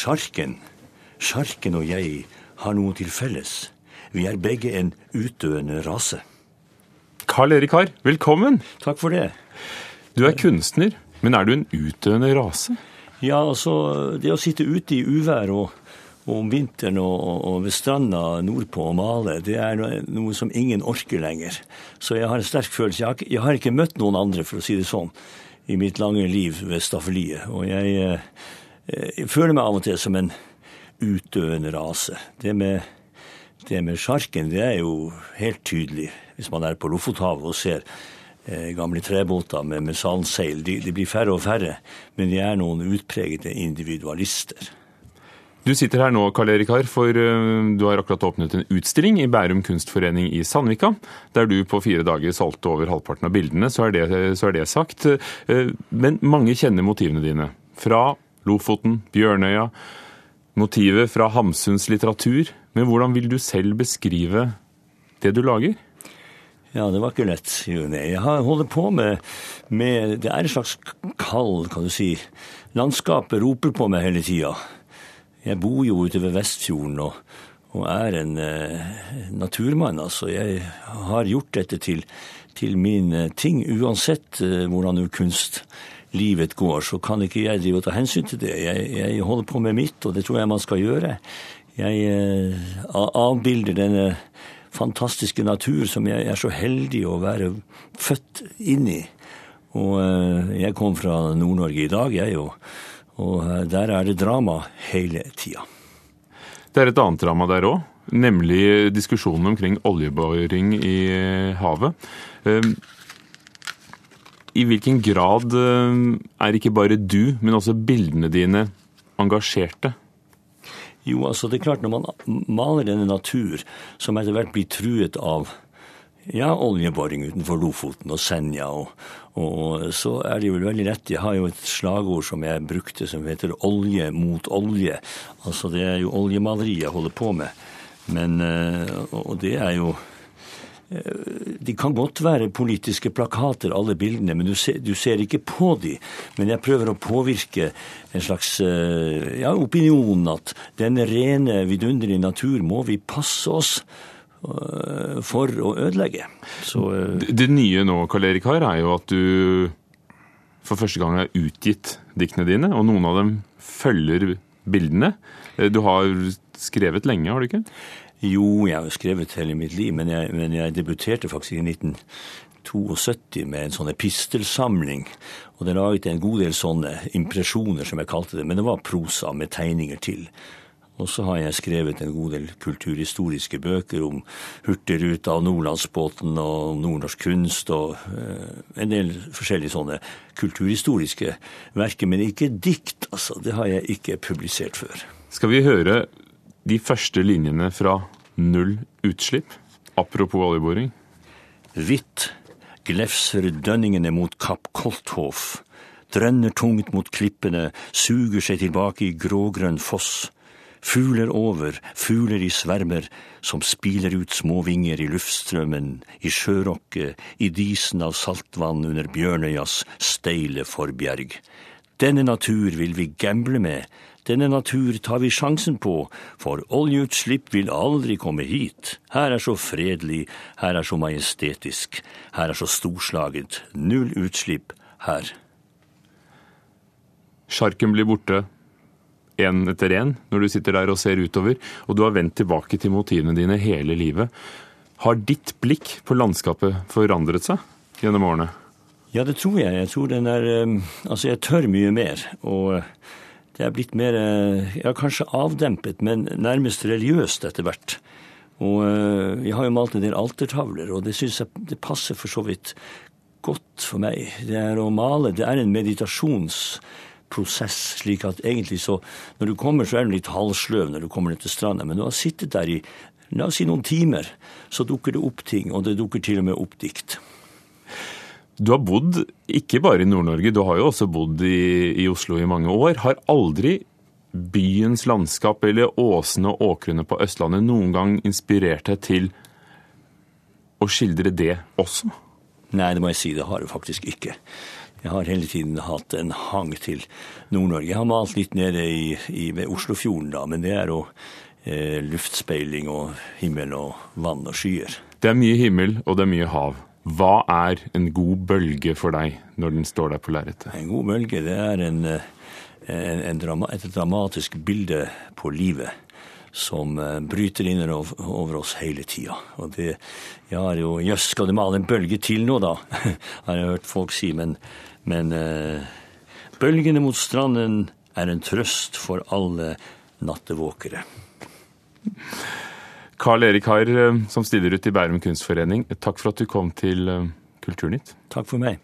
Sjarken, sjarken og jeg har noe til felles. Vi er begge en utdøende rase. Karl Erik Harr, velkommen! Takk for det. Du er kunstner, men er du en utdøende rase? Ja, altså, det å sitte ute i uvær og, og om vinteren og, og, ved stranda nordpå og male, det er noe, noe, som ingen orker lenger. Så jeg har en sterk følelse. Jeg har, jeg har, ikke møtt noen andre, for å si det sånn, i mitt lange liv ved staffeliet. Og jeg, eh, jeg føler meg av og til som en utdøende rase. Det med, det med sjarken, det er jo helt tydelig hvis man er på Lofothavet og ser eh, gamle trebåter med, med sandseil. De, de, blir færre og færre, men de er noen utpregede individualister. Du sitter her nå, Karl Erik Harr, for uh, du har akkurat åpnet en utstilling i Bærum kunstforening i Sandvika, der du på fire dager solgte over halvparten av bildene, så er det, så er det sagt. Uh, men mange kjenner motivene dine. Fra Lofoten, Bjørnøya, motivet fra Hamsuns litteratur. Men hvordan vil du selv beskrive det du lager? Ja, det var ikke lett. Jeg har holdt på med, med Det er et slags kall, kan du si. Landskapet roper på meg hele tida. Jeg bor jo ute ved Vestfjorden og, og er en eh, naturmann, altså. Jeg har gjort dette til, til min eh, ting. Uansett eh, hvordan kunstlivet går, så kan ikke jeg drive og ta hensyn til det. Jeg, jeg, holder på med mitt, og det tror jeg man skal gjøre. Jeg eh, avbilder denne fantastiske natur som jeg er så heldig å være født inn i. Og eh, jeg kom fra Nord-Norge i dag, jeg, og, og eh, der er det drama hele tida. Det er et annet drama der òg, nemlig diskusjonen omkring oljeboring i havet. Eh, I hvilken grad er ikke bare du, men også bildene dine engasjerte? Jo, altså det er klart når man maler denne natur som etter hvert blir truet av ja, oljeboring utenfor Lofoten og Senja, og, og, så er det jo veldig lett. Jeg har jo et slagord som jeg brukte som heter 'olje mot olje'. Altså det er jo oljemaleri jeg holder på med. Men, eh, og det er jo Eh, de kan godt være politiske plakater, alle bildene, men du ser, du ser, ikke på de. Men jeg prøver å påvirke en slags eh, ja, opinion at den rene, vidunderlige natur må vi passe oss eh, for å ødelegge. Så, det nye nå, Karl Erik Har, er jo at du for første gang har utgitt diktene dine, og noen av dem følger bildene. Du har skrevet lenge, har du ikke? Jo, jeg har skrevet hele mitt liv, men jeg, men jeg debuterte faktisk i 1972 med en sånn epistelsamling. Og det laget en god del sånne impresjoner, som jeg kalte det. Men det var prosa med tegninger til. Og så har jeg skrevet en god del kulturhistoriske bøker om Hurtigruta og Nordlandsbåten og nordnorsk kunst og uh, en del forskjellige sånne kulturhistoriske verker. Men ikke dikt, altså. Det har jeg ikke publisert før. Skal vi høre de første linjene fra Null utslipp, apropos oljeboring? Hvitt glefser dønningene mot Kapp Kolthof, drønner tungt mot klippene, suger seg tilbake i grågrønn foss. Fugler over, fugler i svermer, som spiler ut små vinger i luftstrømmen, i sjørokket, i disen av saltvann under Bjørnøyas steile forbjerg. Denne natur vil vi gamble med, denne natur tar vi sjansen på, for oljeutslipp vil aldri komme hit. Her er så fredelig, her er så majestetisk, her er så storslaget. Null utslipp her. Sjarken blir borte én etter én når du sitter der og ser utover, og du har vendt tilbake til motivene dine hele livet. Har ditt blikk på landskapet forandret seg gjennom årene? Ja, det tror jeg. Jeg tror den er eh, Altså, jeg tør mye mer. og det er blitt mer eh, ja, kanskje avdempet, men nærmest religiøst etter hvert. Og eh, jeg har jo malt en del altertavler, og det syns jeg det passer for så vidt godt for meg. Det er å male, det er en meditasjonsprosess, slik at egentlig så Når du kommer, så er du litt halvsløv når du kommer ned til stranda, men du har sittet der i la oss si noen timer, så dukker det opp ting, og det dukker til og med opp dikt. Du har bodd ikke bare i Nord-Norge, du har jo også bodd i, i, Oslo i mange år. Har aldri byens landskap eller åsene og åkrene på Østlandet noen gang inspirert deg til å skildre det også? Nei, det må jeg si. Det har det faktisk ikke. jeg har hele tiden hatt en hang til Nord-Norge. Jeg har malt litt nede i, i, ved Oslofjorden, da, men det er jo eh, luftspeiling og himmel og vann og skyer. Det er mye himmel, og det er mye hav. Hva er en god bølge for deg når den står der på lerretet? En god bølge, det er en, eh, en, en drama, et dramatisk bilde på livet som eh, bryter inn over oss hele tida. Og det, jeg har jo Jøss, skal du male en bølge til nå, da? har jeg hørt folk si. Men, men uh, bølgene mot stranden er en trøst for alle nattevåkere. Karl Erik Harr, eh, som stiller ut i Bærum kunstforening, takk for at du kom til Kulturnytt. Takk for meg.